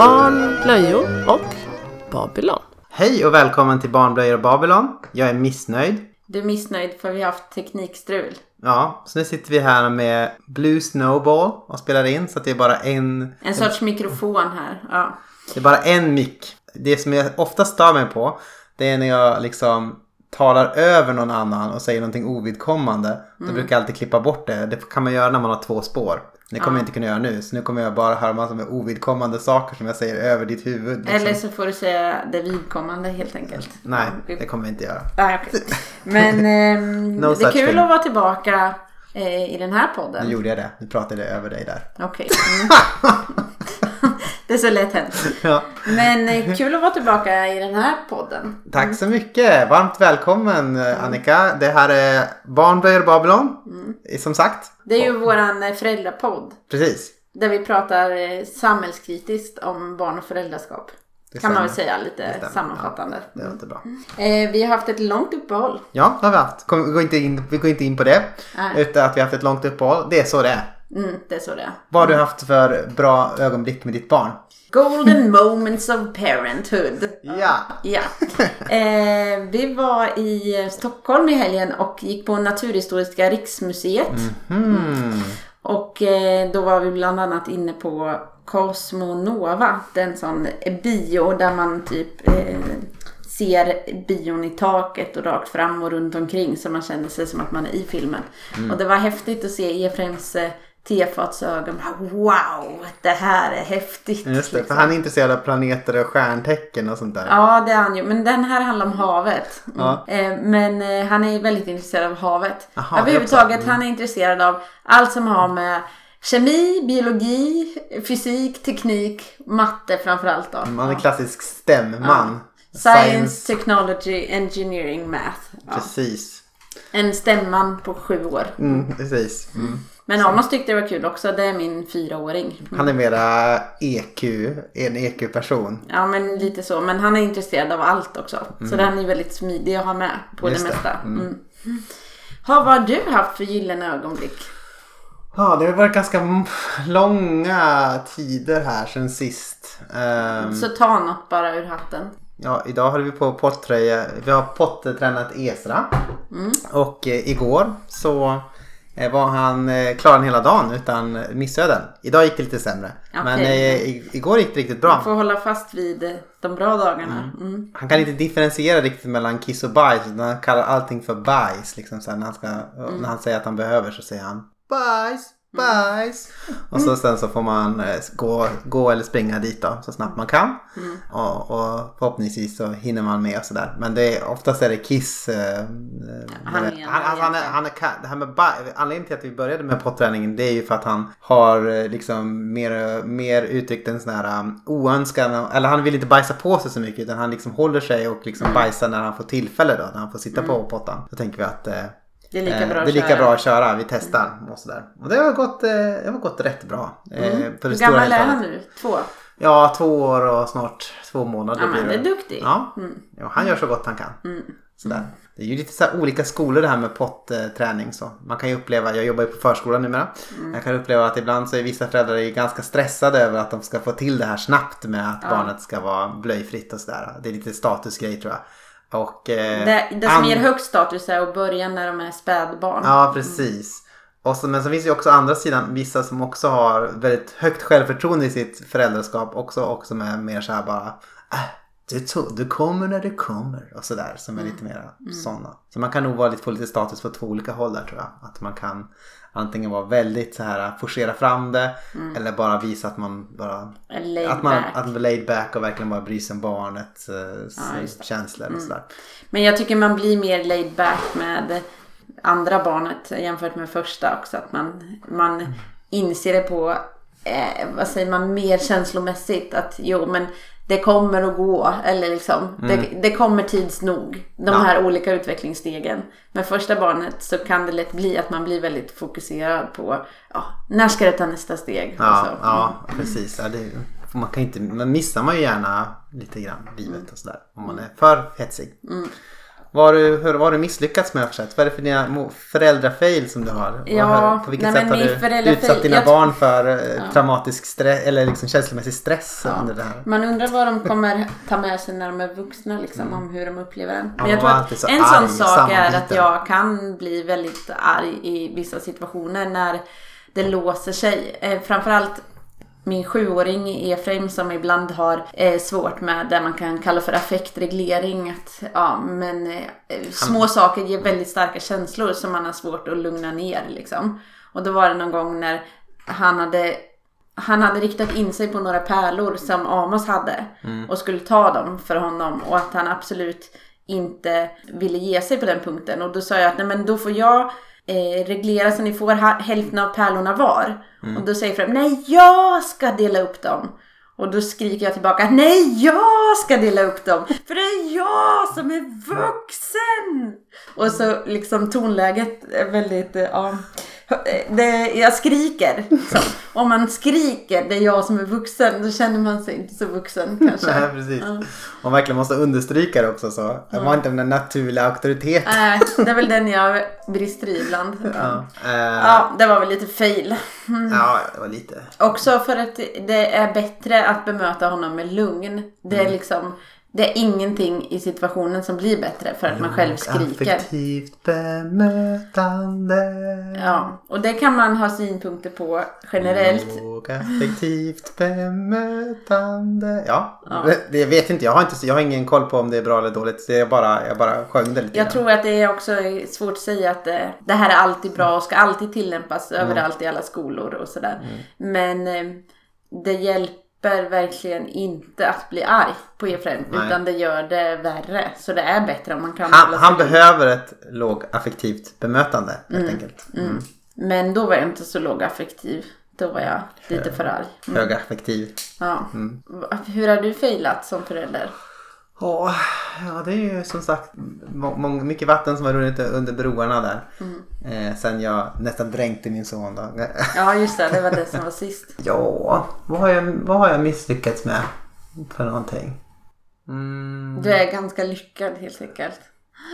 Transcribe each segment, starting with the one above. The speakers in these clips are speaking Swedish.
Barn, blöjor och Babylon. Hej och välkommen till Barnblöjor och Babylon. Jag är missnöjd. Du är missnöjd för vi har haft teknikstrul. Ja, så nu sitter vi här med Blue Snowball och spelar in så att det är bara en, En sorts mikrofon här. Ja. det är bara en mick. Det som jag ofta stör mig på det är när jag liksom talar över någon annan och säger någonting ovidkommande. Då brukar jag alltid klippa bort det. Det kan man göra när man har två spår. Det kommer jag inte kunna göra nu. Så nu kommer jag bara höra massor med ovidkommande saker som jag säger över ditt huvud. liksom. Eller så får du säga det vidkommande helt enkelt. Nej, Ja, det kommer jag inte göra. Nej, okej. Men ehm, No det är kul thing. att vara tillbaka eh, i den här podden. Nu gjorde jag det. Nu pratade jag över dig där. Okej. Mm. Det är så lätt hänt. Ja. Men eh, kul att vara tillbaka i den här podden. Tack så mycket! Varmt välkommen eh, Annika. Det här är Barnblöjor Babylon. Som sagt. Det är ju våran eh, föräldrapodd. Precis. Där vi pratar samhällskritiskt om barn och föräldraskap. Det kan man väl säga lite sammanfattande. Det låter bra. Eh, vi har haft ett långt uppehåll. Ja, det har vi haft. Kom, vi, går inte in, vi går inte in på det. Nej. Utan att vi har haft ett långt uppehåll. Det är så det är. Mm, det är så det är. Vad har du haft för bra ögonblick med ditt barn? Golden moments of parenthood. Ja. Ja. Eh, vi var i Stockholm i helgen och gick på Naturhistoriska riksmuseet. Hmm. Och eh, då var vi bland annat inne på Cosmonova. Den sån bio där man typ eh, ser bion i taket och rakt fram och runt omkring så man känner sig som att man är i filmen. Mm. Och det var häftigt att se Efraims tefatsögon. Wow, det här är häftigt. Just det, liksom. för han är intresserad av planeter och stjärntecken och sånt där. Ja, det är han ju. Men den här handlar om havet. Mm. Ja. Eh, Men eh, han är väldigt intresserad av havet. Aha, Överhuvudtaget, han är intresserad av allt som har med kemi, biologi, fysik, teknik, matte framförallt då. Han är klassisk stämman. Science, technology, engineering, math. Ja. Precis. En stämman på sju år. Mm, precis. Mm. Men Amos tyckte det var kul också. Det är min fyraåring. Han är mera EQ, en EQ-person. Ja, men lite så. Men han är intresserad av allt också. Så den är väldigt smidig att ha med på Mm. Just det det. mesta. Mm. Ha, vad har du haft för gyllene ögonblick? Ja, det har varit ganska långa tider här sen sist. Ehm, Så ta något bara ur hatten. Ja, idag håller vi på pottröja. Vi har pottränat Esra. Mm. Och eh, igår så eh, var han eh, klar en hela dagen utan missöden. Idag gick det lite sämre. Okej. Men eh, i, igår gick det riktigt Man bra. får hålla fast vid eh, de bra dagarna. Mm. Han kan inte differentiera riktigt mellan kiss och bajs. Utan han kallar allting för bajs. Liksom, så när, han ska, Mm. när han säger att han behöver så säger han bajs, bajs. Och så sen så får man eh, gå, gå eller springa dit då, så snabbt man kan. Mm. Och, och förhoppningsvis så hinner man med och sådär. Men det är, oftast är det kiss. Eh, eh, Han är han, en alltså, han, är, han är, ka- det här med baj, anledningen till att vi började med potträningen det är ju för att han har eh, liksom mer, mer uttryckt en sån här um, oönskan, eller han vill inte bajsa på sig så mycket utan han liksom håller sig och liksom Mm. bajsar när han får tillfälle då, när han får sitta på pottan. Då tänker vi att eh, Det är lika eh, bra det är att lika köra. bra att köra, vi testar och sådär. Och det har gått, eh, det har gått rätt bra. Eh, Mm. Hur gammal är han nu? Två? Ja, två år och snart två månader Ja, men det är duktig. Ja, Mm. ja, han gör så gott han kan. Sådär. Det är ju lite så olika skolor det här med potträning. Så. Man kan ju uppleva, jag jobbar ju på förskola numera. Mm. Jag kan uppleva att ibland så är vissa föräldrar ganska stressade över att de ska få till det här snabbt med att barnet ska vara blöjfritt och sådär. Det är lite statusgrej tror jag. Och, eh, Det, det som ger högst status är att börja när de är spädbarn. Ja, precis. Och så, men så finns det ju också andra sidan vissa som också har väldigt högt självförtroende i sitt föräldraskap också och som är mer så här bara äh, du, to- du kommer när det kommer och sådär som är lite mer sådana. Så man kan nog vara lite, få lite status på två olika håll där tror jag. Att man kan antingen vara väldigt så här forcera fram det eller bara visa att man bara att man back. att laid back och verkligen bara bryr sig om barnets eh, Ja, känslor och sådär. Men jag tycker man blir mer laid back med andra barnet jämfört med första också. Att man, man inser det på, eh, vad säger man, mer känslomässigt. Att jo men det kommer att gå. Eller liksom, det, det kommer tids nog. De Mm. Ja. här olika utvecklingsstegen. Med första barnet så kan det lätt bli att man blir väldigt fokuserad på, ja, när ska det ta nästa steg? Ja, Och så. ja precis. Ja, det, man kan inte, missar man ju gärna lite grann livet och sådär. Om man är för hetsig. Vad har du, hur, vad har du misslyckats med för sätt? Vad är det för dina föräldrafail som du har? Ja, på vilket nej, sätt har du föräldrafail- utsatt dina jag- barn för eh, traumatisk stress eller liksom känslomässig stress under det här? Man undrar vad de kommer ta med sig när de är vuxna liksom, om hur de upplever den. Mm. Ja, Men jag tror att så en sån sak är att jag kan bli väldigt arg i vissa situationer när det låser sig. Eh, framförallt min sjuåring Efraim som ibland har eh, svårt med det man kan kalla för affektreglering. Att, ja, men eh, små saker ger väldigt starka känslor som man har svårt att lugna ner. Liksom. Och då var det någon gång när han hade han hade riktat in sig på några pärlor som Amos hade och skulle ta dem för honom och att han absolut inte ville ge sig på den punkten. Och då sa jag att nej men då får jag eh, reglera så ni får hälften av pärlorna var. Och då säger Fred, nej jag ska dela upp dem. Och då skriker jag tillbaka, nej jag ska dela upp dem. För det är jag som är vuxen. Och så liksom tonläget är väldigt, eh, ja. Det, jag skriker. Liksom. Om man skriker, det är jag som är vuxen, då känner man sig inte så vuxen kanske. Nej, precis. Man verkligen måste understryka det också så. Jag var inte den naturliga auktoriteten. Nej, det är väl den jag brister i ibland. Ja. Eh, Ja, det var väl lite fail. ja, det var lite. Också för att det är bättre att bemöta honom med lugn. Det är liksom, det är ingenting i situationen som blir bättre för att man själv skriker. Affektivt bemötande. Ja, och det kan man ha synpunkter på generellt. Lågaffektivt bemötande. Ja, Det, det vet inte jag. Har inte. Jag har ingen koll på om det är bra eller dåligt. Så jag bara, jag bara sjöng det lite Jag grann. tror att det är också svårt att säga att det, det här är alltid bra och ska alltid tillämpas överallt i alla skolor och sådär. Men eh, det hjälper verkligen inte att bli arg på Efraim. Nej. Utan det gör det värre. Så det är bättre om man kan Han, han behöver ett lågaffektivt bemötande helt enkelt. Mm. Men då var jag inte så lågaffektiv. Då var jag lite för arg. Högaffektiv. Ja. Mm. Hur har du failat som förälder? Åh, ja, det är ju som sagt må, mycket vatten som har runnit under broarna där. Eh, sen jag nästan dränkte min son då. Ja just det, det var det som var sist. ja, vad har, jag, vad har jag misslyckats med för någonting? Mm, Du är ganska lyckad helt enkelt.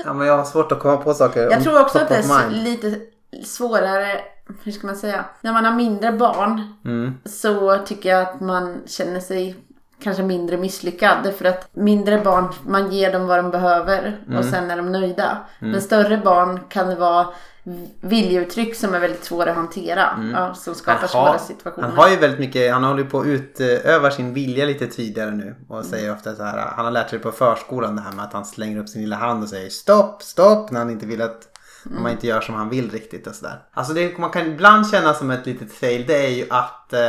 ja, men jag har svårt att komma på saker. Jag tror också att det är lite svårare, hur ska man säga, när man har mindre barn Mm. så tycker jag att man känner sig kanske mindre misslyckad. Därför att mindre barn, man ger dem vad de behöver och Mm. sen är de nöjda. Men större barn kan det vara viljeuttryck som är väldigt svåra att hantera. Ja, som skapar Han svåra har, situationer. han har ju väldigt mycket, han håller på att utöva sin vilja lite tydligare nu. Och säger ofta så här, han har lärt sig på förskolan det här med att han slänger upp sin lilla hand och säger stopp, stopp när han inte vill att när man inte gör som han vill riktigt och sådär. Alltså det man kan ibland känna som ett litet fail det är ju att eh,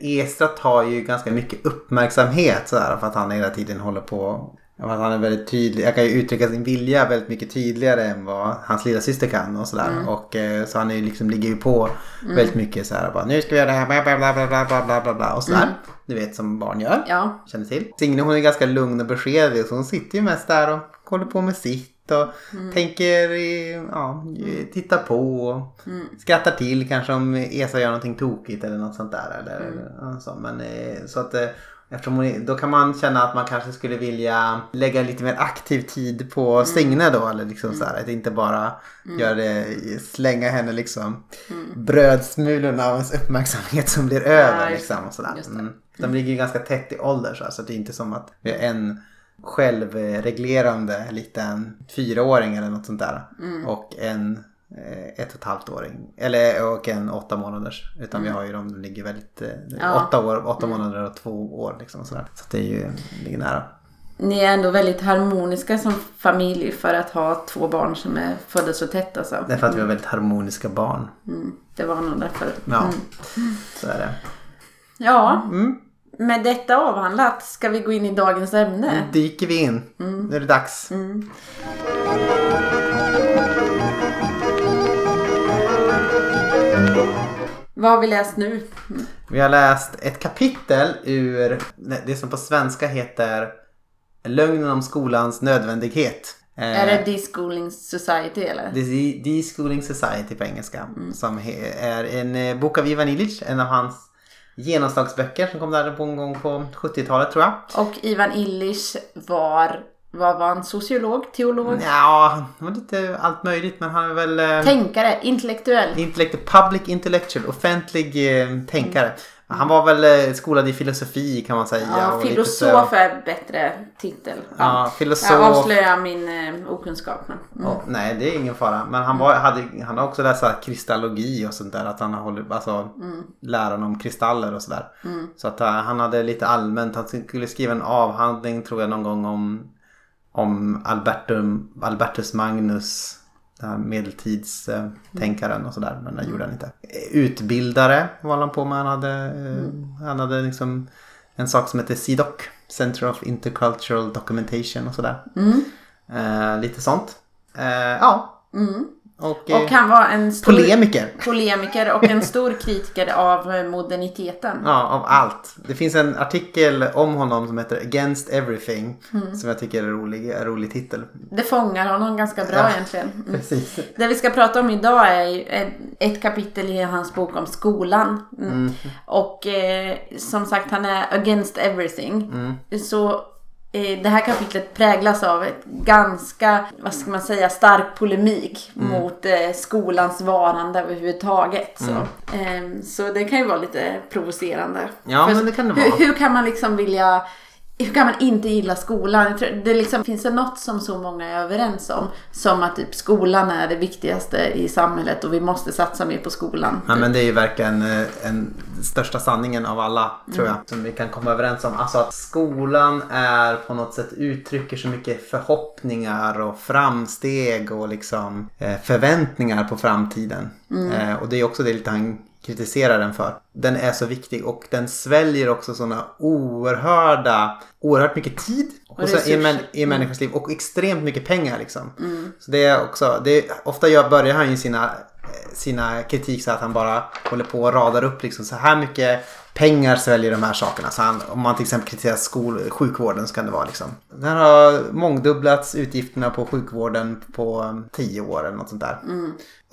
Estra tar ju ganska mycket uppmärksamhet sådär för att han hela tiden håller på. Att han är väldigt tydlig. Han kan ju uttrycka sin vilja väldigt mycket tydligare än vad hans lilla syster kan och sådär. Mm. Och, eh, så han är liksom, ligger ju på mm. väldigt mycket så. Bara, nu ska vi göra det här. Bla bla bla bla bla bla bla, och sådär. Mm. Du vet som barn gör. Ja. Känner till. Signe hon är ganska lugn och beskedlig. Så hon sitter ju mest där och håller på med sitt och tänker, i- ja, tittar på och skrattar till kanske om Esa gör någonting tokigt eller något sånt där. Eller, ja, så. Men, eh, så att, eh, eftersom hon, då kan man känna att man kanske skulle vilja lägga lite mer aktiv tid på Signe då. Eller liksom så här, att inte bara göra det, slänga henne liksom brödsmulorna av ens uppmärksamhet som blir över. det. liksom, och. Just det. Mm. De ligger ju ganska tätt i ålder så, här, så det är inte som att vi har en självreglerande liten fyraåring eller något sånt där. Mm. Och en eh, ett och ett halvt åring. Eller och en åtta månaders. Utan vi har ju de som ligger väldigt eh, Mm. Ja. Mm. åtta, år, åtta månader och två år liksom. och Sådär. Så det är ju ligger nära. ni är ändå väldigt harmoniska som familj för att ha två barn som är födda så tätt alltså. Därför att vi har väldigt harmoniska barn. Mm, det var nog därför. Ja, Mm. så är det. Ja, Mm. Med detta avhandlat ska vi gå in i dagens ämne. Nu dyker vi in. Mm. Nu är det dags. Vad har vi läst nu? Vi har läst ett kapitel ur det som på svenska heter Lögnen om skolans nödvändighet. Eh, Är det Deschooling Society eller? Deschooling Society på engelska. Som he- är en eh, bok av Ivan Illich, en av hans genomslagsböcker som kom där på en gång på 70-talet tror jag. Och Ivan Illich var vad var han? Sociolog? Teolog? Ja, han var lite allt möjligt men han är väl... Eh, Tänkare? Intellektuell? intellect, public intellectual, offentlig eh, tänkare. Han var väl eh, skolad i filosofi kan man säga. Ja, filosof så- är bättre titel. Ja, filosof. Jag avslöjar min eh, okunskap. Mm. Ja, nej, det är ingen fara. Men han, var, hade, han har också läst kristallogi och sånt där. Att han har hållit, alltså Mm. läran om kristaller och sådär. Så att eh, han hade lite allmänt, han skulle skriva en avhandling tror jag någon gång om, om Albertum, Albertus Magnus. Medeltidstänkaren och sådär. Men det gjorde han inte. Utbildare var han på med. Han hade, eh, han hade liksom en sak som heter CIDOC. Center of Intercultural Documentation och sådär. Eh, lite sånt. Eh, ja. Och, eh, Och han var en stor polemiker. polemiker och en stor kritiker av eh, moderniteten. Ja, av allt. Det finns en artikel om honom som heter Against Everything. Som jag tycker är en rolig, en rolig titel. Det fångar honom ganska bra Ja. egentligen. Mm. Precis. Det vi ska prata om idag är ett- kapitel i hans bok om skolan. Mm. Och eh, som sagt, han är against everything. Så eh, det här kapitlet präglas av ett ganska, vad ska man säga, stark polemik mot eh, skolans varande överhuvudtaget. Så, Ehm, så det kan ju vara lite provocerande. Ja, För men det kan det hur, vara. hur kan man liksom vilja hur kan man inte gilla skolan? Det liksom, finns det något som så många är överens om? Som att typ, skolan är det viktigaste i samhället och vi måste satsa mer på skolan. Ja, men det är ju verkligen eh, en största sanningen av alla tror jag. Som vi kan komma överens om. Alltså att skolan är på något sätt uttrycker så mycket förhoppningar och framsteg och liksom eh, förväntningar på framtiden. Eh, och det är också det lite han kritiserar den för. Den är så viktig och den sväljer också sådana oerhörda, oerhört mycket tid och så, i, män- i en människors liv och extremt mycket pengar liksom. Så det är också, det är, ofta gör, börjar han ju sina, sina kritik så att han bara håller på och radar upp liksom så här mycket pengar sväljer de här sakerna. Så han, om man till exempel kritiserar skol, sjukvården så kan det vara liksom. Den har mångdubblats utgifterna på sjukvården på um, tio år eller något sånt där.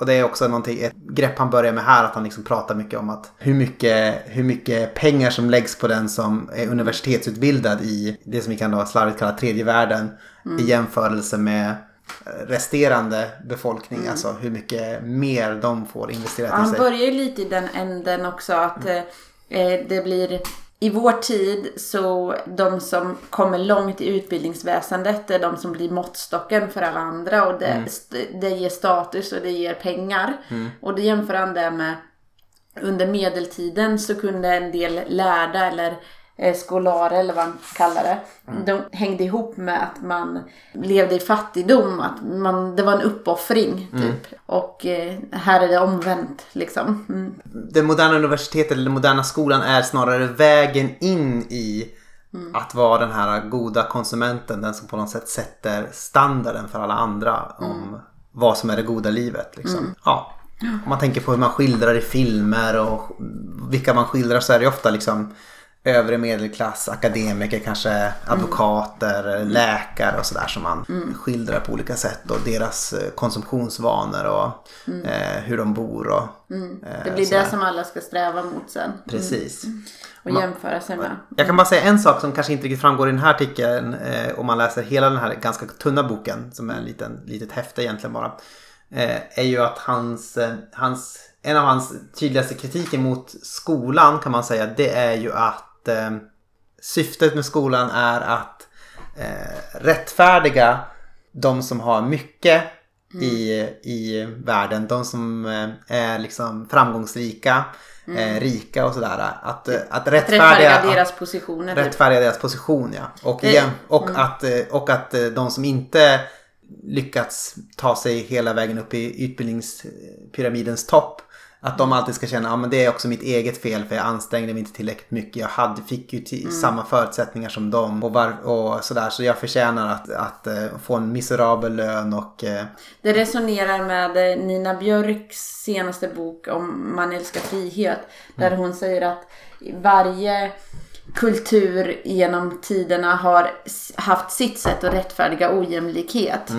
Och det är också någonting, ett grepp han börjar med här att han liksom pratar mycket om att hur mycket, hur mycket pengar som läggs på den som är universitetsutbildad i det som vi kan då slarvigt kalla tredje världen i jämförelse med resterande befolkning. Alltså hur mycket mer de får investerat i Han sig. börjar ju lite i den änden också att eh, eh, det blir i vår tid så de som kommer långt i utbildningsväsendet är de som blir måttstocken för alla andra och det, st- det ger status och det ger pengar. Och det jämför han det med under medeltiden så kunde en del lärda eller eh, skolarer eller vad man kallar det. De hängde ihop med att man levde i fattigdom. Att man, det var en uppoffring typ. Och eh, här är det omvänt liksom. Mm. det moderna universitetet eller den moderna skolan är snarare vägen in i att vara den här goda konsumenten. Den som på något sätt sätter standarden för alla andra om vad som är det goda livet. Liksom. Ja. Om man tänker på hur man skildrar i filmer och vilka man skildrar så är det ofta liksom övre medelklass, akademiker, kanske advokater, läkare och sådär som man skildrar på olika sätt och deras eh, konsumtionsvanor och eh, hur de bor och eh, Det blir sådär. det som alla ska sträva mot sen. Precis. Och jämföra sig med. Jag kan bara säga en sak som kanske inte riktigt framgår i den här artikeln eh, om man läser hela den här ganska tunna boken som är en liten, litet häfte egentligen bara. Eh, är ju att hans, eh, hans, en av hans tydligaste kritiker mot skolan kan man säga det är ju att eh, syftet med skolan är att eh, rättfärdiga de som har mycket i, i världen. De som eh, är liksom framgångsrika, eh, rika och sådär. Att, eh, att rättfärdiga, Rättfärdiga deras positioner. Typ. rättfärdiga deras position ja. Och, Det- igen, och, att, eh, och att eh, de som inte lyckats ta sig hela vägen upp i utbildningspyramidens topp. Att de alltid ska känna att men det är också mitt eget fel för jag ansträngde mig inte tillräckligt mycket. Jag hade, fick ju till, samma förutsättningar som dem och, var, och sådär. Så jag förtjänar att, att eh, få en miserabel lön och eh, Det resonerar med eh, Nina Björks senaste bok om Man älskar frihet. Där hon säger att varje kultur genom tiderna har haft sitt sätt att rättfärdiga ojämlikhet.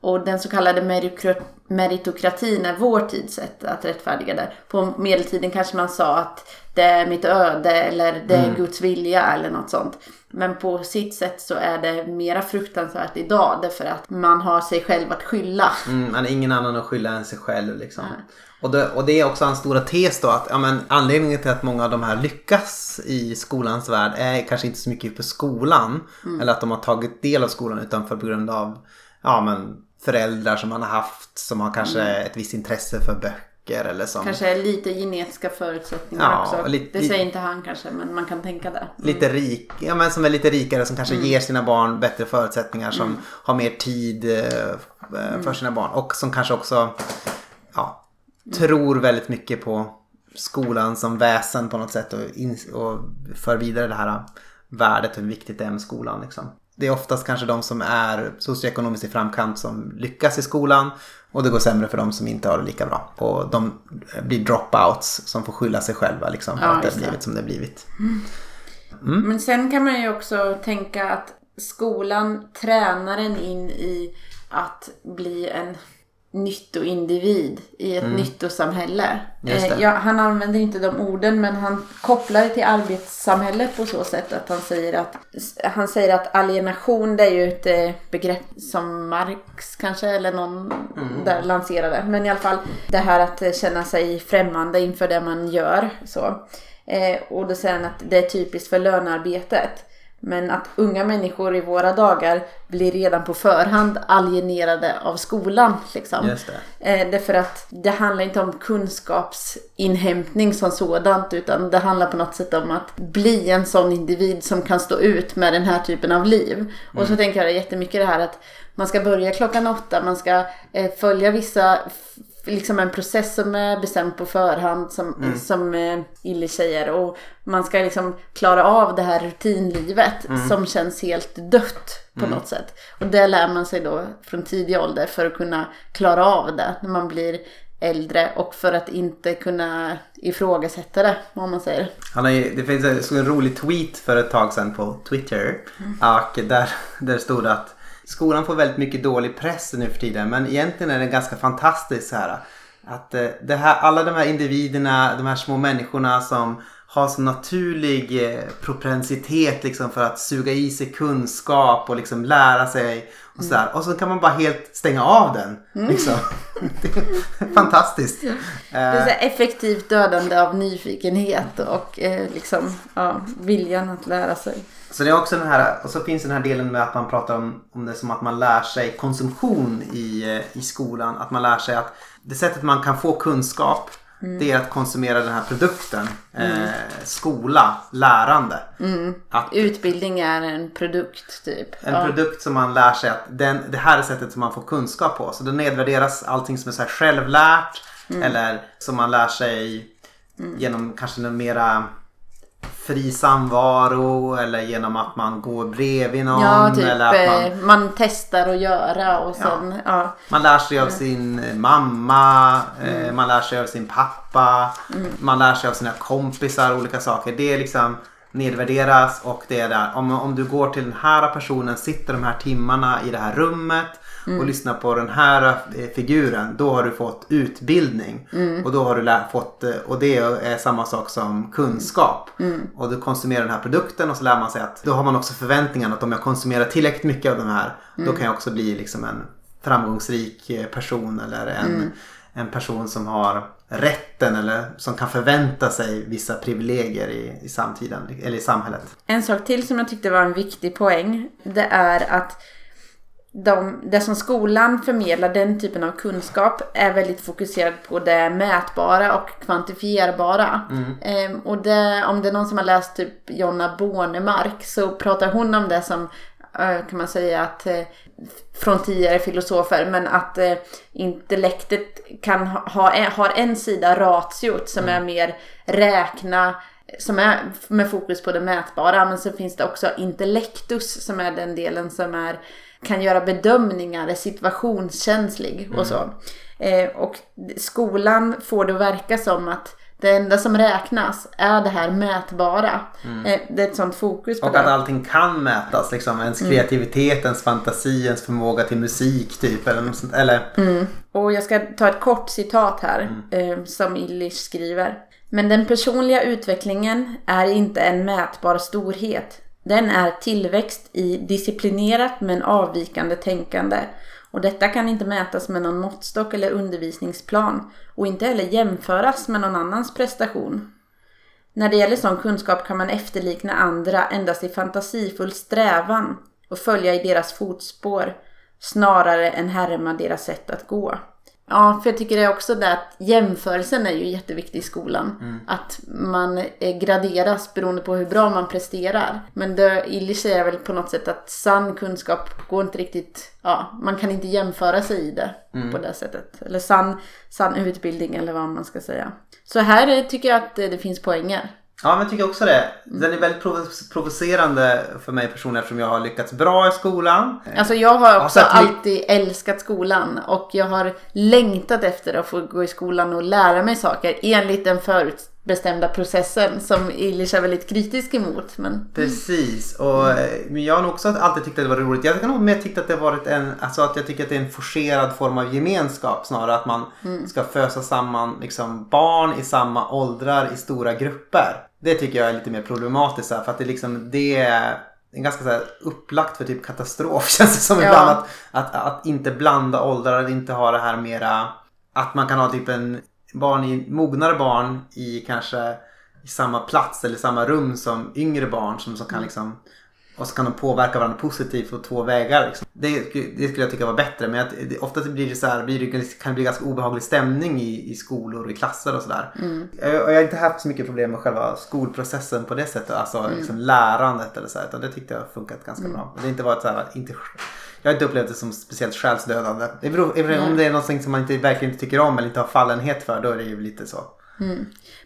Och den så kallade meritokra- meritokratin är vår tids sätt att rättfärdiga det. På medeltiden kanske man sa att det är mitt öde eller det är Guds vilja eller något sånt. Men på sitt sätt så är det mera fruktansvärt idag därför att man har sig själv att skylla. Mm, man är ingen annan att skylla än sig själv liksom. Och det, och det är också hans stora tes då att ja, men, anledningen till att många av de här lyckas i skolans värld är kanske inte så mycket för skolan. Eller att de har tagit del av skolan utan för på grund av ja, men, föräldrar som man har haft som har kanske ett visst intresse för böcker eller som Kanske lite genetiska förutsättningar Ja, också. lite- det säger inte han kanske men man kan tänka det. lite rik, ja, men som är lite rikare som kanske ger sina barn bättre förutsättningar som har mer tid eh, eh, för sina barn och som kanske också ja, tror väldigt mycket på skolan som väsen på något sätt och, in, och för vidare det här värdet och hur viktigt det är med skolan. Liksom. Det är oftast kanske de som är socioekonomiskt i framkant som lyckas i skolan och det går sämre för de som inte har det lika bra. Och de blir dropouts som får skylla sig själva liksom, för Ja, att det har blivit som det har blivit. Men sen kan man ju också tänka att skolan tränar en in i att bli en nyttoindivid i ett nyttosamhälle. Just det. Eh, ja, han använder inte de orden men han kopplar det till arbetssamhället på så sätt att han säger att han säger att alienation det är ju ett eh, begrepp som Marx kanske eller någon där lanserade. Men i alla fall det här att känna sig främmande inför det man gör. Så. Eh, och då säger han att det är typiskt för lönearbetet. Men att unga människor i våra dagar blir redan på förhand alienerade av skolan. Liksom. Just det. Eh, därför att det handlar inte om kunskapsinhämtning som sådant utan det handlar på något sätt om att bli en sån individ som kan stå ut med den här typen av liv. Och så tänker jag jättemycket det här att man ska börja klockan åtta, man ska eh, följa vissa liksom en process som är bestämd på förhand som, som eh, Illy säger och man ska liksom klara av det här rutinlivet som känns helt dött på något sätt. Och det lär man sig då från tidig ålder för att kunna klara av det när man blir äldre och för att inte kunna ifrågasätta det om man säger. Han har ju, det finns en, en rolig tweet för ett tag sedan på Twitter. Och där, där stod att skolan får väldigt mycket dålig press nu för tiden. Men egentligen är det ganska fantastiskt så här. Att eh, det här, alla de här individerna, de här små människorna som har så naturlig eh, propensitet liksom för att suga i sig kunskap och liksom lära sig. Och, så där. och så kan man bara helt stänga av den. Liksom. det är fantastiskt. Det är så effektivt dödande av nyfikenhet och eh, liksom ja, viljan att lära sig. Så det är också den här, och så finns den här delen med att man pratar om, om det som att man lär sig konsumtion i, eh, i skolan. Att man lär sig att det sättet man kan få kunskap det är att konsumera den här produkten. Eh, skola, lärande. Att Utbildning är en produkt typ. en Ja. produkt som man lär sig att den, det här är sättet som man får kunskap på. Så då nedvärderas allting som är så självlärt. Eller som man lär sig genom kanske en mera fri samvaro eller genom att man går bredvid någon. Ja, typ eller att man, eh, man testar att göra och sen, ja. man lär sig av sin mamma, eh, man lär sig av sin pappa, man lär sig av sina kompisar, olika saker. Det är liksom nedvärderas och det är där. Om, om du går till den här personen, sitter de här timmarna i det här rummet och lyssnar på den här eh, figuren. Då har du fått utbildning. Och då har du fått, eh, och det är samma sak som kunskap. Och du konsumerar den här produkten och så lär man sig att då har man också förväntningar att om jag konsumerar tillräckligt mycket av de här då kan jag också bli liksom en framgångsrik eh, person eller en, en person som har rätten eller som kan förvänta sig vissa privilegier i, i samtiden eller i samhället. En sak till som jag tyckte var en viktig poäng. Det är att de, det som skolan förmedlar, den typen av kunskap, är väldigt fokuserad på det mätbara och kvantifierbara. Ehm, och det, om det är någon som har läst typ Jonna Bornemark så pratar hon om det som eh, kan man säga att eh, från tidigare filosofer men att eh, intellektet kan ha, har en sida ratiot som är mer räkna som är med fokus på det mätbara men så finns det också intellektus som är den delen som är kan göra bedömningar, är situationskänslig och så. Eh, och skolan får det att verka som att det enda som räknas är det här mätbara. Eh, Det är ett sånt fokus på Och att det. allting kan mätas. Liksom. Ens Mm. kreativitet, ens fantasi, ens förmåga till musik typ. Eller, något sånt. eller Och jag ska ta ett kort citat här eh, som Illich skriver. Men den personliga utvecklingen är inte en mätbar storhet. Den är tillväxt i disciplinerat men avvikande tänkande. Och detta kan inte mätas med någon måttstock eller undervisningsplan och inte heller jämföras med någon annans prestation. När det gäller sån kunskap kan man efterlikna andra endast i fantasifull strävan och följa i deras fotspår snarare än härma deras sätt att gå. Ja, för jag tycker det är också det att jämförelsen är ju jätteviktig i skolan. Att man eh, graderas beroende på hur bra man presterar. Men det säger väl på något sätt att sann kunskap går inte riktigt, ja, man kan inte jämföra sig i det på det sättet. Eller sann, sann utbildning eller vad man ska säga. Så här eh, tycker jag att eh, det finns poänger. Ja, men jag tycker också det. Den är väldigt provo- provocerande för mig personligen eftersom jag har lyckats bra i skolan. Alltså jag har också vi- alltid älskat skolan och jag har längtat efter att få gå i skolan och lära mig saker enligt den förutbestämda processen som Illich är väldigt kritisk emot. Men Precis, och, eh, men jag har nog också alltid tyckt att det var roligt. Jag kan nog mer tyckt att det varit en, alltså att jag tycker att det är en forcerad form av gemenskap snarare. Att man ska fösa samman liksom, barn i samma åldrar i stora grupper. Det tycker jag är lite mer problematiskt här, för att det, liksom, det är en ganska så här, upplagt för typ katastrof känns det som Ja. ibland. Att, att, att inte blanda åldrar, att inte ha det här mera att man kan ha typ en barn i, mognare barn i kanske i samma plats eller samma rum som yngre barn som, som kan liksom och så kan de påverka varandra positivt på två vägar. Liksom. Det, det skulle jag tycka var bättre men att, det, ofta blir det så här, blir det, kan det bli ganska obehaglig stämning i, i skolor och i klasser och sådär. Jag, och jag har inte haft så mycket problem med själva skolprocessen på det sättet, alltså liksom lärandet eller så här, utan det tyckte jag har funkat ganska bra. Det har inte varit så här, inte, jag har inte upplevt det som speciellt själsdödande. Det beror, om det är någonting som man inte, verkligen inte tycker om eller inte har fallenhet för, då är det ju lite så.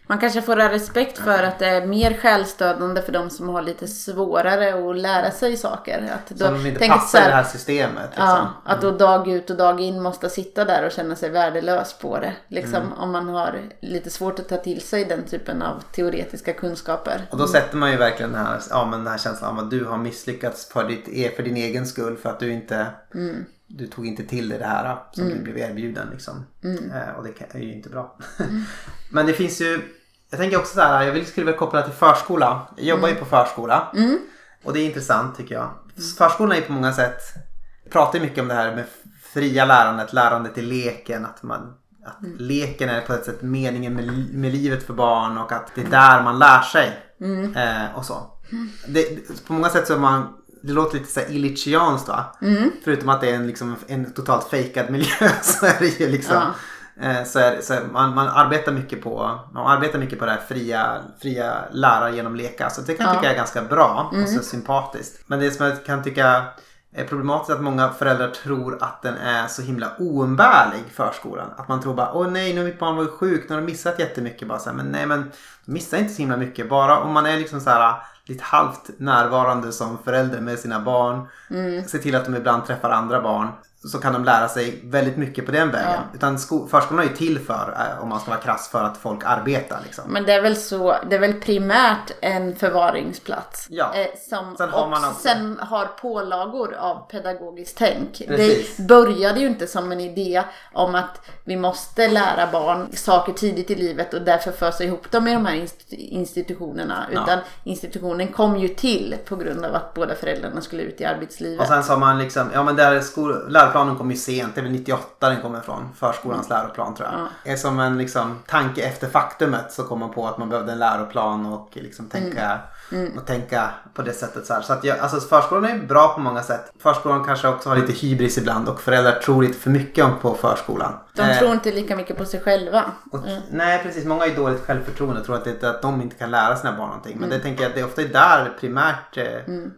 Man kanske får ha respekt för att det är mer självstödande för de som har lite svårare att lära sig saker. Att då, Som inte tänk så passar i här- det här systemet. Liksom. Ja, att då dag ut och dag in måste sitta där och känna sig värdelös på det. Liksom Mm. om man har lite svårt att ta till sig den typen av teoretiska kunskaper. Och då sätter man ju verkligen den här, ja, men den här känslan av att du har misslyckats för, ditt, e- för din egen skull för att du inte du tog inte till dig det här som du blev erbjuden. Liksom. Eh, och det är ju inte bra. men det finns ju, jag tänker också så här, jag vill skulle vilja koppla till förskola. Jag jobbar ju på förskola. Och det är intressant tycker jag. Förskolan är ju på många sätt, pratar ju mycket om det här med fria lärandet, lärandet i leken. Att man att leken är på ett sätt meningen med, med livet för barn och att det är där man lär sig. Eh, och så. Det, på många sätt så är man, det låter lite så här illichianskt va? Förutom att det är en, liksom, en totalt fejkad miljö så är det ju liksom. Eh, så är, så man, man arbetar mycket på man arbetar mycket på det här fria, fria lära genom leka. Så det kan jag tycka är ganska bra och så sympatiskt. Men det som jag kan tycka är problematiskt är att många föräldrar tror att den är så himla oumbärlig förskolan. Att man tror bara åh nej nu har mitt barn varit sjukt, nu har de missat jättemycket. Bara så här, men nej men de missar inte så himla mycket. Bara om man är liksom så här lite halvt närvarande som förälder med sina barn. Se till att de ibland träffar andra barn. Så kan de lära sig väldigt mycket på den vägen. Utan sko- förskolan är ju till för, eh, om man ska vara krass, för att folk arbetar liksom. Men det är väl så, det är väl primärt en förvaringsplats. Ja. Eh, som Sen har man också- sen har pålagor av pedagogiskt tänk. Precis. Det började ju inte som en idé om att vi måste lära barn saker tidigt i livet och därför fösa ihop dem i de här inst- institutionerna. Utan institutionen kom ju till på grund av att båda föräldrarna skulle ut i arbetslivet. Och sen så har man liksom, ja men där skol, läroplanen kom ju sent, det är väl 98 den kommer ifrån. Förskolans läroplan tror jag. Det är som en liksom tanke efter faktumet så kom man på att man behövde en läroplan och liksom tänka, och tänka på det sättet så här. Så att jag, alltså förskolan är bra på många sätt. Förskolan kanske också har lite hybris ibland och föräldrar tror lite för mycket om på förskolan. De Eh, tror inte lika mycket på sig själva. och, Nej precis, många har ju dåligt självförtroende och tror att, det, att de inte kan lära sina barn någonting. Men det tänker jag att det är ofta där primärt eh,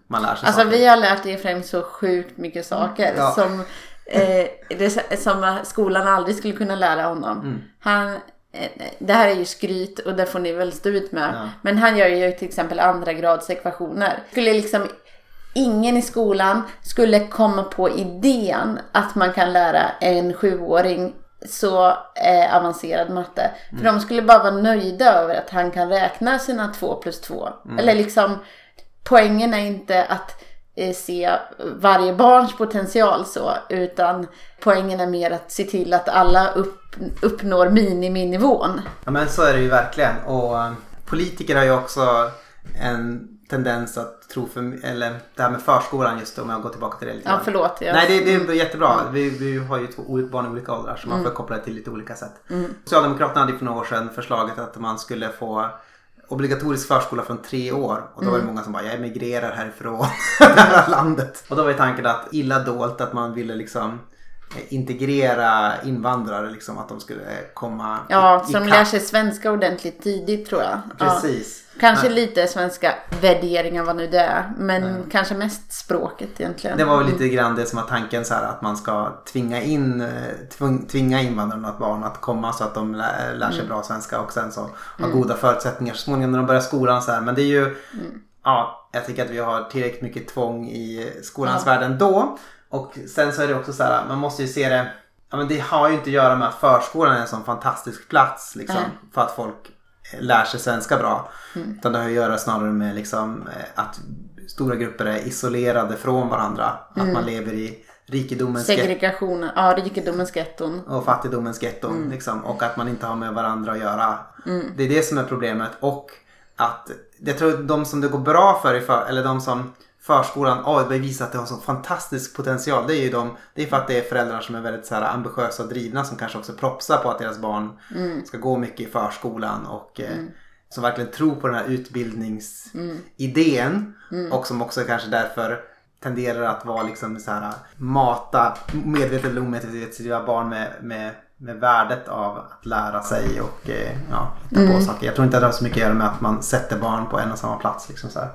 man lär sig Alltså saker. vi har lärt Efraim så sjukt mycket saker Ja. som, eh, det, som skolan aldrig skulle kunna lära honom. Mm. Han, det här är ju skryt och det får ni väl stå ut med. Men han gör ju till exempel andra grads ekvationer. Skulle liksom Ingen i skolan skulle komma på idén att man kan lära en sjuåring så eh, avancerad matte. För de skulle bara vara nöjda över att han kan räkna sina två plus två. Eller liksom, poängen är inte att se varje barns potential så, utan poängen är mer att se till att alla upp, uppnår miniminivån. Ja men så är det ju verkligen. Och eh, politiker har ju också en tendens att tro för, eller det här med förskolan just om jag går tillbaka till det lite Ja, förlåt. Jag, Nej det, det är jättebra. Vi, vi har ju två barn i olika åldrar så man får koppla det till lite olika sätt. Socialdemokraterna hade för några år sedan förslaget att man skulle få obligatorisk förskola från tre år. Och då var det många som bara, jag emigrerar härifrån det här landet. Och då var ju tanken att illa dolt att man ville liksom integrera invandrare liksom att de skulle komma Ja, i, som i lär sig svenska ordentligt tidigt tror jag. Ja. Precis. Kanske Ja. lite svenska värderingar vad nu det är. Men kanske mest språket egentligen. Det var väl lite grann det som var tanken så här att man ska tvinga in eh, tvung- tvinga invandrarna och barn att komma så att de lär, lär sig bra svenska och sen så ha goda förutsättningar så småningom när de börjar skolan så här. Men det är ju ja, jag tycker att vi har tillräckligt mycket tvång i skolans värld ändå. Och sen så är det också så här, man måste ju se det Ja, men det har ju inte att göra med att förskolan är en sån fantastisk plats liksom, Nej. för att folk lär sig svenska bra. Utan det har att göra snarare med liksom, eh, att stora grupper är isolerade från varandra. Att man lever i rikedomens Segregationen, ja rikedomens getton. och fattigdomens getton. Liksom, och att man inte har med varandra att göra. Det är det som är problemet. Och att jag tror de som det går bra för, i för eller de som förskolan oh, bevisar att det har så fantastisk potential. Det är ju de, det är för att det är föräldrar som är väldigt så här, ambitiösa och drivna som kanske också propsar på att deras barn ska gå mycket i förskolan och eh, som verkligen tror på den här utbildningsidén och som också kanske därför tenderar att vara liksom så här mata medvetet eller omedvetet sina barn med, med, med värdet av att lära sig och eh, ja, hitta på saker. Jag tror inte att det har så mycket att göra med att man sätter barn på en och samma plats. Liksom så här.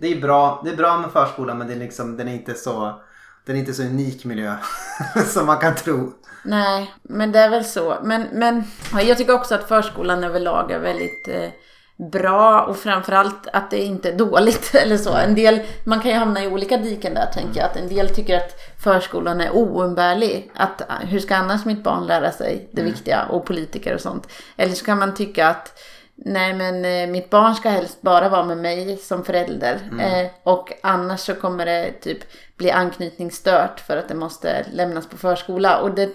Det, är bra, det är bra med förskolan men det är liksom, den är inte så den är inte så unik miljö som man kan tro. Nej, men det är väl så. Men, men ja, jag tycker också att förskolan överlag är väldigt eh, bra och framförallt att det inte är dåligt eller så. En del, man kan ju hamna i olika diken där tänker jag. Att en del tycker att förskolan är oumbärlig. Att hur ska annars mitt barn lära sig det viktiga och politiker och sånt. Eller så kan man tycka att Nej men eh, mitt barn ska helst bara vara med mig som förälder. Eh, och annars så kommer det typ bli anknytningsstört för att det måste lämnas på förskola. Och det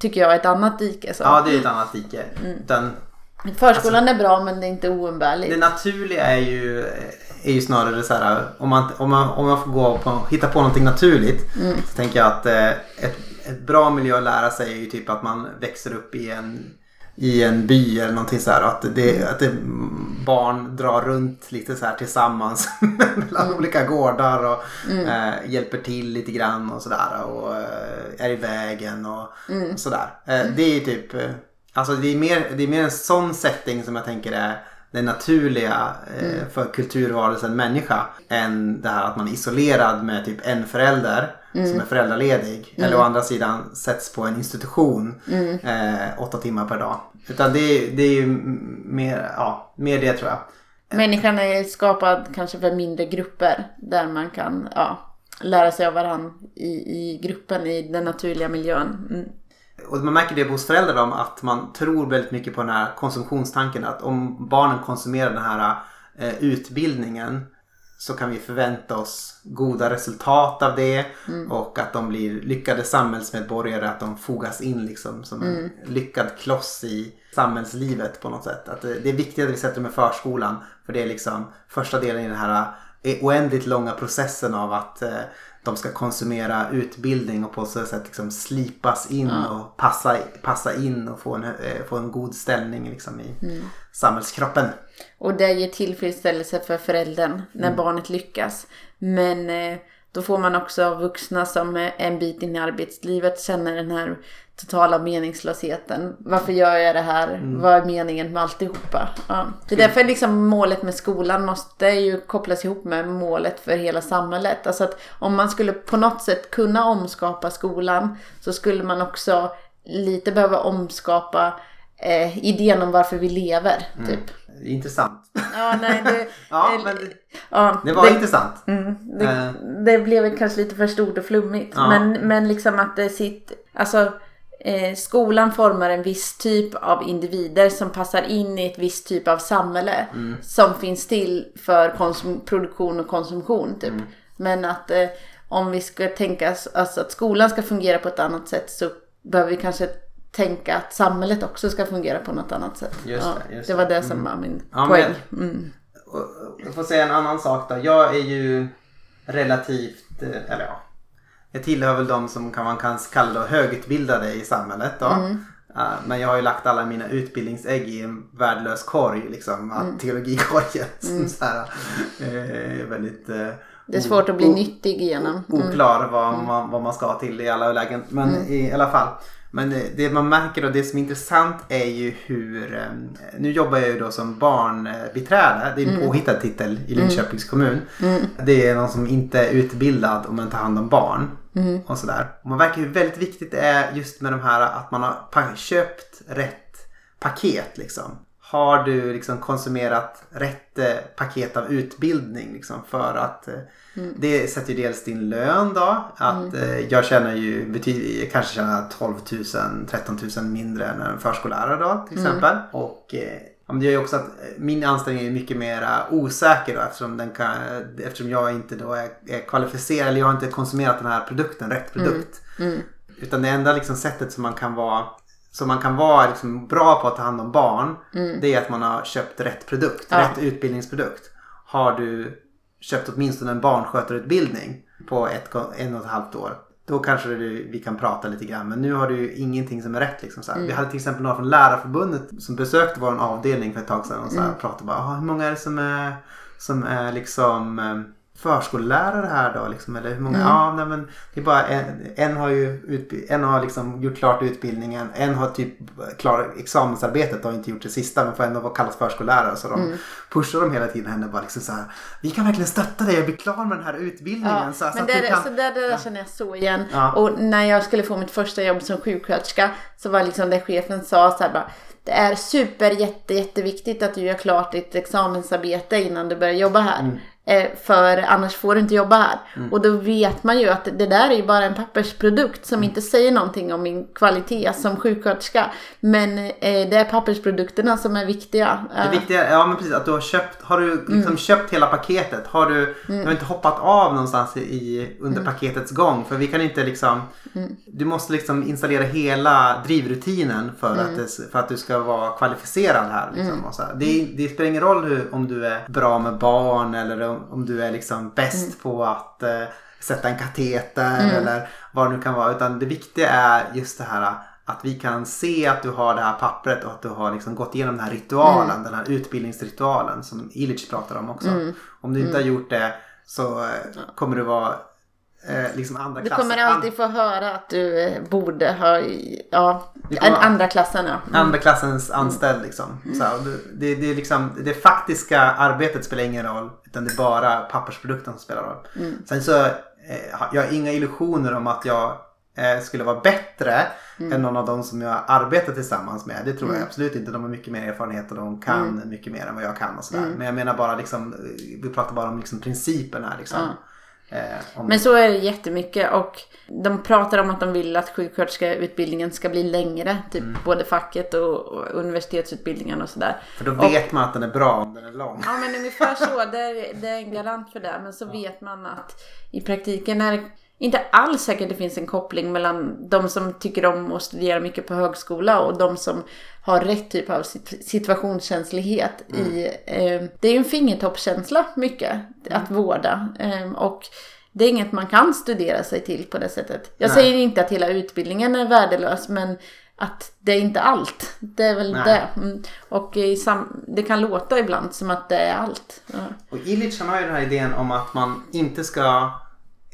tycker jag är ett annat dike. Så. Ja, det är ett annat dike. Utan Förskolan är bra men det är inte oumbärligt. det naturliga är ju, är ju snarare så här om man, om man, om man får gå på, hitta på någonting naturligt så tänker jag att eh, ett, ett bra miljö att lära sig är ju typ att man växer upp i en i en by eller någonting så här. Att, det, att det, barn drar runt lite så här tillsammans mellan olika gårdar och eh, hjälper till lite grann och sådär. Och eh, är i vägen och, och sådär. Eh, det är ju typ, eh, alltså det är, mer, det är mer en sån setting som jag tänker är det naturliga eh, för kulturvarelsen människa än det här att man är isolerad med typ en förälder som är föräldraledig eller å andra sidan sätts på en institution eh, åtta timmar per dag. Utan det, är- det är ju mer, ja, mer det tror jag. Människan är skapad kanske för mindre grupper. Där man kan ja, lära sig av varandra i, i gruppen, i den naturliga miljön. Mm. Och man märker det hos föräldrar om att man tror väldigt mycket på den här konsumtionstanken. Att om barnen konsumerar den här eh, utbildningen så kan vi förvänta oss goda resultat av det och att de blir lyckade samhällsmedborgare, att de fogas in liksom som en lyckad kloss i samhällslivet på något sätt. Att det, det är viktigt att vi sätter dem i förskolan för det är liksom första delen i den här eh, oändligt långa processen av att eh, de ska konsumera utbildning och på så sätt liksom slipas in och passa, passa in och få en, eh, få en god ställning liksom i samhällskroppen. Och det ger tillfredsställelse för föräldern när barnet lyckas. Men eh, då får man också vuxna som är en bit in i arbetslivet känner den här totala meningslösheten. Varför gör jag det här? Vad är meningen med alltihopa? Ja. Det är därför liksom målet med skolan måste ju kopplas ihop med målet för hela samhället. Alltså att om man skulle på något sätt kunna omskapa skolan så skulle man också lite behöva omskapa eh, idén om varför vi lever. Typ. Intressant. Ja, nej, det, Ja, men det, ja, det var intressant. Mm, det, Eh. det blev kanske lite för stort och flummigt. Ja. Men, men liksom att det sitt... Alltså, eh, skolan formar en viss typ av individer som passar in i ett visst typ av samhälle som finns till för produktion och konsumtion. Typ. Men att eh, om vi ska tänka oss alltså att skolan ska fungera på ett annat sätt så behöver vi kanske tänka att samhället också ska fungera på något annat sätt. Just det, just det var det. som var min Ja, poäng. men- Mm. Jag får säga en annan sak då. Jag är ju relativt, eh, eller ja. Jag tillhör väl de som kan, man kan kalla då högutbildade i samhället då. Eh, Men jag har ju lagt alla mina utbildningsägg i en värdelös korg. Liksom, mm. teologikorgen. Som så här, eh, väldigt eh, Det är svårt att bli nyttig igenom. oklar vad, man, vad man ska till i alla lägen. Men i alla fall. Men det, det man märker och det som är intressant är ju hur, eh, nu jobbar jag ju då som barnbiträde, det är en påhittad titel i Linköpings kommun. Det är någon som inte är utbildad om man tar hand om barn och sådär. Och man verkar ju väldigt viktigt det är just med de här att man har köpt rätt paket liksom. Har du liksom konsumerat rätt eh, paket av utbildning liksom för att eh, det sätter ju dels din lön då. Att eh, jag tjänar ju betyd- kanske tjänar 12 000, 13 000 mindre än en förskollärare då till exempel. Och eh, ja, men det gör ju också att min anställning är mycket mer osäker då eftersom, den kan, eftersom jag inte då är, är kvalificerad eller jag har inte konsumerat den här produkten, rätt produkt. Utan det enda liksom sättet som man kan vara som man kan vara liksom bra på att ta hand om barn. Det är att man har köpt rätt produkt. Ja. Rätt utbildningsprodukt. Har du köpt åtminstone en barnskötarutbildning på ett, en och ett halvt år. Då kanske du, vi kan prata lite grann. Men nu har du ju ingenting som är rätt. Liksom, så här. Vi hade till exempel några från Lärarförbundet som besökte vår avdelning för ett tag sedan. Och så här, pratade bara, "Ah, hur många är det som är, som är liksom eh, förskollärare här då? Liksom, eller hur många? Ja, nej, men det är bara en, en har ju en har liksom gjort klart utbildningen. En har typ klarat examensarbetet och inte gjort det sista men får ändå kallas förskollärare. Så de pushar dem hela tiden henne bara liksom så här. Vi kan verkligen stötta dig och bli klar med den här utbildningen. Ja, så, så men att det, kan... så det, det där känner jag så igen. Ja. Och när jag skulle få mitt första jobb som sjuksköterska så var liksom det chefen sa så här bara. Det är super jätte, jätteviktigt att du gör klart ditt examensarbete innan du börjar jobba här. Mm. Eh, för annars får du inte jobba här. Och då vet man ju att det där är ju bara en pappersprodukt som Mm. inte säger någonting om min kvalitet som sjuksköterska. Men eh, det är pappersprodukterna som är viktiga. Det Eh, viktiga ja, men precis, att du har köpt, har du liksom Mm. köpt hela paketet? Har du, du har inte hoppat av någonstans i, under Mm. paketets gång? För vi kan inte liksom, du måste liksom installera hela drivrutinen för, Mm. att, det, för att du ska vara kvalificerad här. Liksom. Det, det spelar ingen roll hur, om du är bra med barn eller om, om du är liksom bäst Mm. på att eh, sätta en kateter eller vad det nu kan vara. Utan det viktiga är just det här att vi kan se att du har det här pappret och att du har liksom gått igenom den här ritualen, Mm. den här utbildningsritualen som Illich pratar om också. Mm. Om du inte har gjort det så eh, kommer du vara eh, liksom andra Du kommer alltid få höra att du eh, borde ha, ja, en andra klassen ja. Andra klassens anställd liksom. Så, här, och det, det, är liksom. det faktiska arbetet spelar ingen roll. Utan det är bara pappersprodukten som spelar roll. Sen så eh, jag har inga illusioner om att jag eh, skulle vara bättre än någon av dem som jag arbetar tillsammans med. Det tror jag absolut inte. De har mycket mer erfarenhet och de kan mycket mer än vad jag kan. Och sådär. Men jag menar bara liksom, eh, vi pratar bara om liksom principen här. Liksom. Eh, Men så är det jättemycket och de pratar om att de vill att sjuksköterskeutbildningen ska bli längre. Typ både facket och, och universitetsutbildningen och sådär. för då vet man att den är bra om den är lång. Ja men ungefär så. Det är, det är en garant för det. Men så vet man att i praktiken är det inte alls säkert det finns en koppling mellan de som tycker om att studera mycket på högskola och de som har rätt typ av sit- situationskänslighet i... Eh, det är ju en fingertoppskänsla mycket att vårda. Eh, och det är inget man kan studera sig till på det sättet. Jag Nej. säger inte att hela utbildningen är värdelös men att det är inte allt. Det är väl Nej. det. Mm. Och det kan låta ibland som att det är allt. Ja. Och Illich har ju den här idén om att man inte ska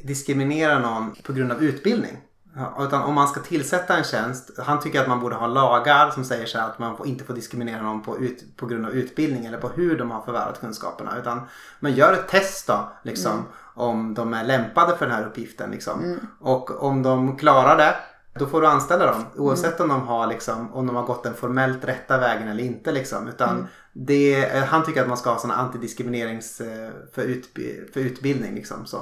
diskriminera någon på grund av utbildning. Ja, Utan om man ska tillsätta en tjänst, han tycker att man borde ha lagar som säger så här att man inte får diskriminera någon på, ut, på grund av utbildning eller på hur de har förvärvat kunskaperna. Utan man gör ett test då, liksom, om de är lämpade för den här uppgiften. Liksom. Och om de klarar det då får du anställa dem. Oavsett om de har liksom, om de har gått den formellt rätta vägen eller inte liksom. Utan det, eh, han tycker att man ska ha sådana antidiskriminerings eh, för, utbi- för utbildning liksom. Så.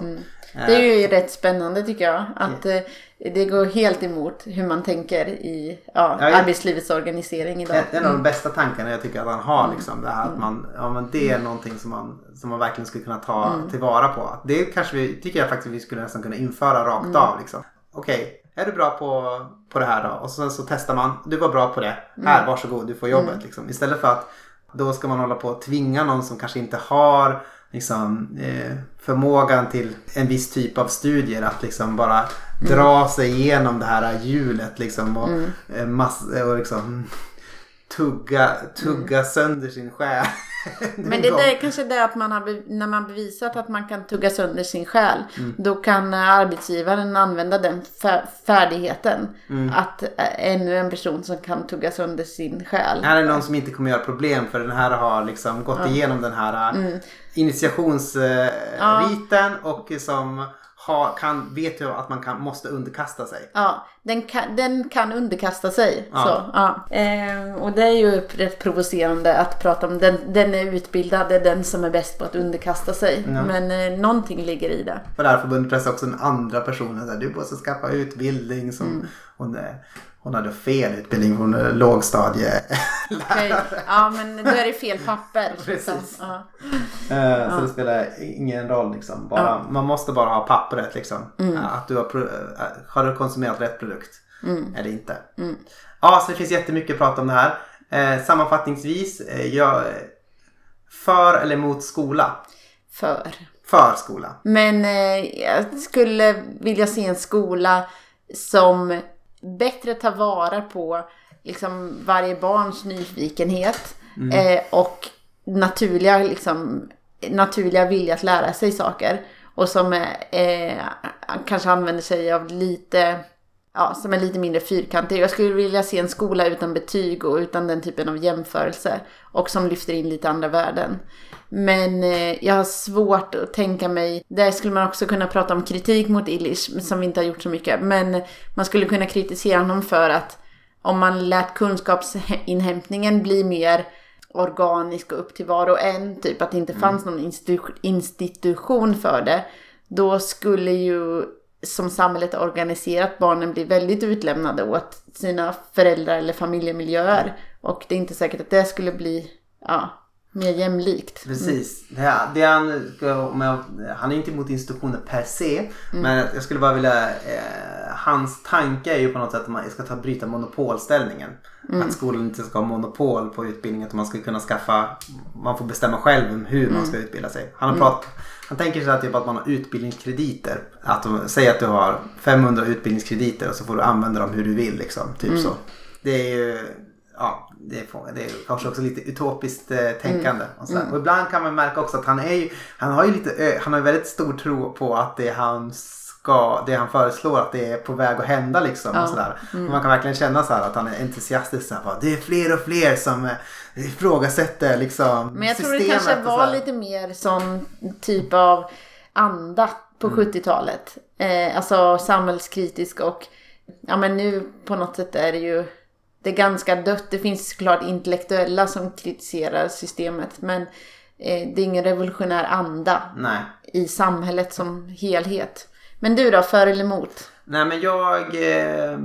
Det är ju rätt spännande tycker jag. Att eh, det går helt emot hur man tänker i ja, Ja, arbetslivets organisering idag. Det är en av de bästa tankarna jag tycker att han har. Liksom, det här att man, ja, men det är någonting som man, som man verkligen skulle kunna ta tillvara på. Det kanske vi, tycker jag faktiskt vi skulle nästan kunna införa rakt av. Liksom. Okej, är du bra på, på det här då? Och sen så testar man. Du var bra på det. Här, varsågod, du får jobbet. Liksom. Istället för att då ska man hålla på och tvinga någon som kanske inte har liksom, eh, förmågan till en viss typ av studier att liksom bara dra sig igenom det här hjulet liksom, och, eh, mass- och liksom, tugga, tugga sönder sin själ. Men det är kanske det att man har, när man bevisat att man kan tugga sönder sin själ. Mm. Då kan eh, arbetsgivaren använda den fär- färdigheten. Mm. Att eh, ännu en person som kan tugga sönder sin själ. här är någon som inte kommer göra problem för den här har liksom gått igenom den här mm. initiationsriten och som har, kan, vet ju att man kan, måste underkasta sig. Ja, den kan, den kan underkasta sig. Ja. Så, ja. Ehm, och det är ju rätt provocerande att prata om den, den är utbildad, det är den som är bäst på att underkasta sig. Men eh, någonting ligger i det. Och förbundet pressar också den andra personen. Där, du måste skaffa utbildning. Som Mm. hon, är, hon hade fel utbildning. Hon är lågstadie. Okej. Ja, men då är det fel papper. Precis. Ja. Eh, Så det spelar ingen roll. Liksom. Bara, Man måste bara ha pappret. Liksom. Mm. Eh, Att du har, eh, har du konsumerat rätt produkt Mm. eller inte. Ja, så det finns jättemycket att prata om det här. Eh, sammanfattningsvis. Jag, för eller emot skola? För. För skola. Men eh, jag skulle vilja se en skola som bättre tar vara på liksom, varje barns nyfikenhet eh, och naturliga, liksom, naturliga vilja att lära sig saker. Och som eh, kanske använder sig av lite ja, som är lite mindre fyrkantig. Jag skulle vilja se en skola utan betyg och utan den typen av jämförelse. Och som lyfter in lite andra värden. Men eh, jag har svårt att tänka mig, där skulle man också kunna prata om kritik mot Illich, som vi inte har gjort så mycket. Men man skulle kunna kritisera honom för att om man lät kunskapsinhämtningen bli mer organisk och upp till var och en, typ att det inte fanns någon institu- institution för det, då skulle ju som samhället är organiserat barnen blir väldigt utlämnade åt sina föräldrar eller familjemiljöer. Och det är inte säkert att det skulle bli ja, mer jämlikt. Precis. Det, här- det han, han är inte emot institutioner per se. Men jag skulle bara vilja... Eh, hans tanke är ju på något sätt att man ska ta, bryta monopolställningen. Att skolan inte ska ha monopol på utbildningen. Utan man ska kunna skaffa... Man får bestämma själv hur man ska utbilda sig. Han, har prat, han tänker sig att, typ att man har utbildningskrediter. Att säg att du har 500 utbildningskrediter och så får du använda dem hur du vill. Liksom, typ så. Det är ju... Ja, det är, det är kanske också lite utopiskt eh, tänkande. Och, sådär. och ibland kan man märka också att han är ju, han har ju lite, han har väldigt stor tro på att det han ska, det han föreslår att det är på väg att hända liksom. Och sådär. Och man kan verkligen känna så här att han är entusiastisk. Så här, bara, det är fler och fler som eh, ifrågasätter liksom Men jag tror det kanske var lite mer sån typ av anda på 70-talet. Eh, alltså samhällskritisk och ja men nu på något sätt är det ju det är ganska dött. Det finns såklart intellektuella som kritiserar systemet men eh, det är ingen revolutionär anda Nej. i samhället som helhet. Men du då, för eller emot? Nej men jag eh,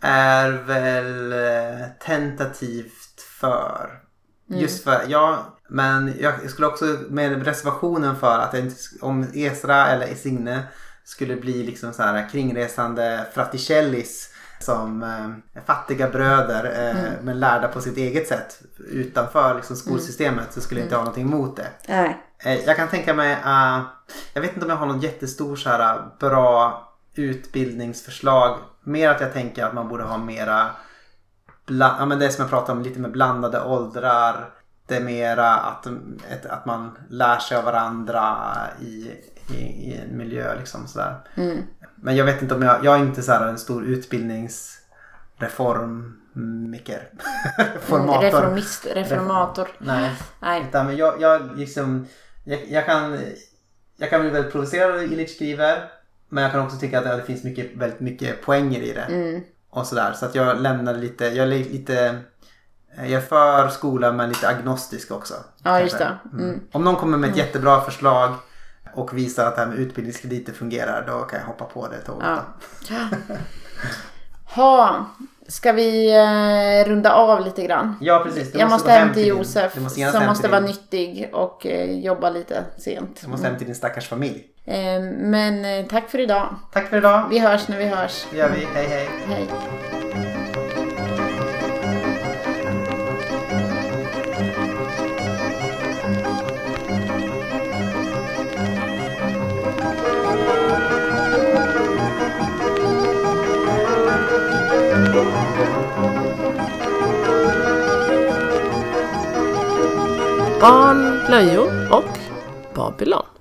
är väl eh, tentativt för. Just för, ja. Men jag, skulle också med reservationen för att inte, om Esra eller Signe skulle bli liksom så här kringresande fraticellis som eh, fattiga bröder eh, men lärda på sitt eget sätt utanför liksom, skolsystemet så skulle jag inte ha någonting emot det. Nej. Eh, Jag kan tänka mig, uh, jag vet inte om jag har någon jättestor så här, bra utbildningsförslag. Mer att jag tänker att man borde ha mera, bla, ja, men det som jag pratade om, lite med blandade åldrar. Det är mera att, att man lär sig av varandra i, i, i en miljö liksom sådär. Men jag vet inte om jag, jag är inte så här en stor utbildningsreformiker. Reformator. Reformist, reformator. Nej. Nej. Utan men jag, jag liksom, jag, jag kan, jag kan bli väldigt provocerad av det Illich skriver. Men jag kan också tycka att det finns mycket, väldigt mycket poänger i det. Och sådär. Så att jag lämnade lite, jag är lite, jag är för skola men lite agnostisk också. Ja, just det. Mm. Om någon kommer med ett jättebra förslag och visar att det här med utbildningskrediter fungerar då kan jag hoppa på det tåget. Ja. Ha, ska vi eh, runda av lite grann? Ja precis. Du jag måste gå hem till Josef måste som måste vara nyttig och eh, jobba lite sent. Du måste hem till din stackars familj. Eh, men eh, tack för idag. Tack för idag. Vi hörs när vi hörs. Det gör vi. Hej hej. Hej. Barn, blöjor och Babylon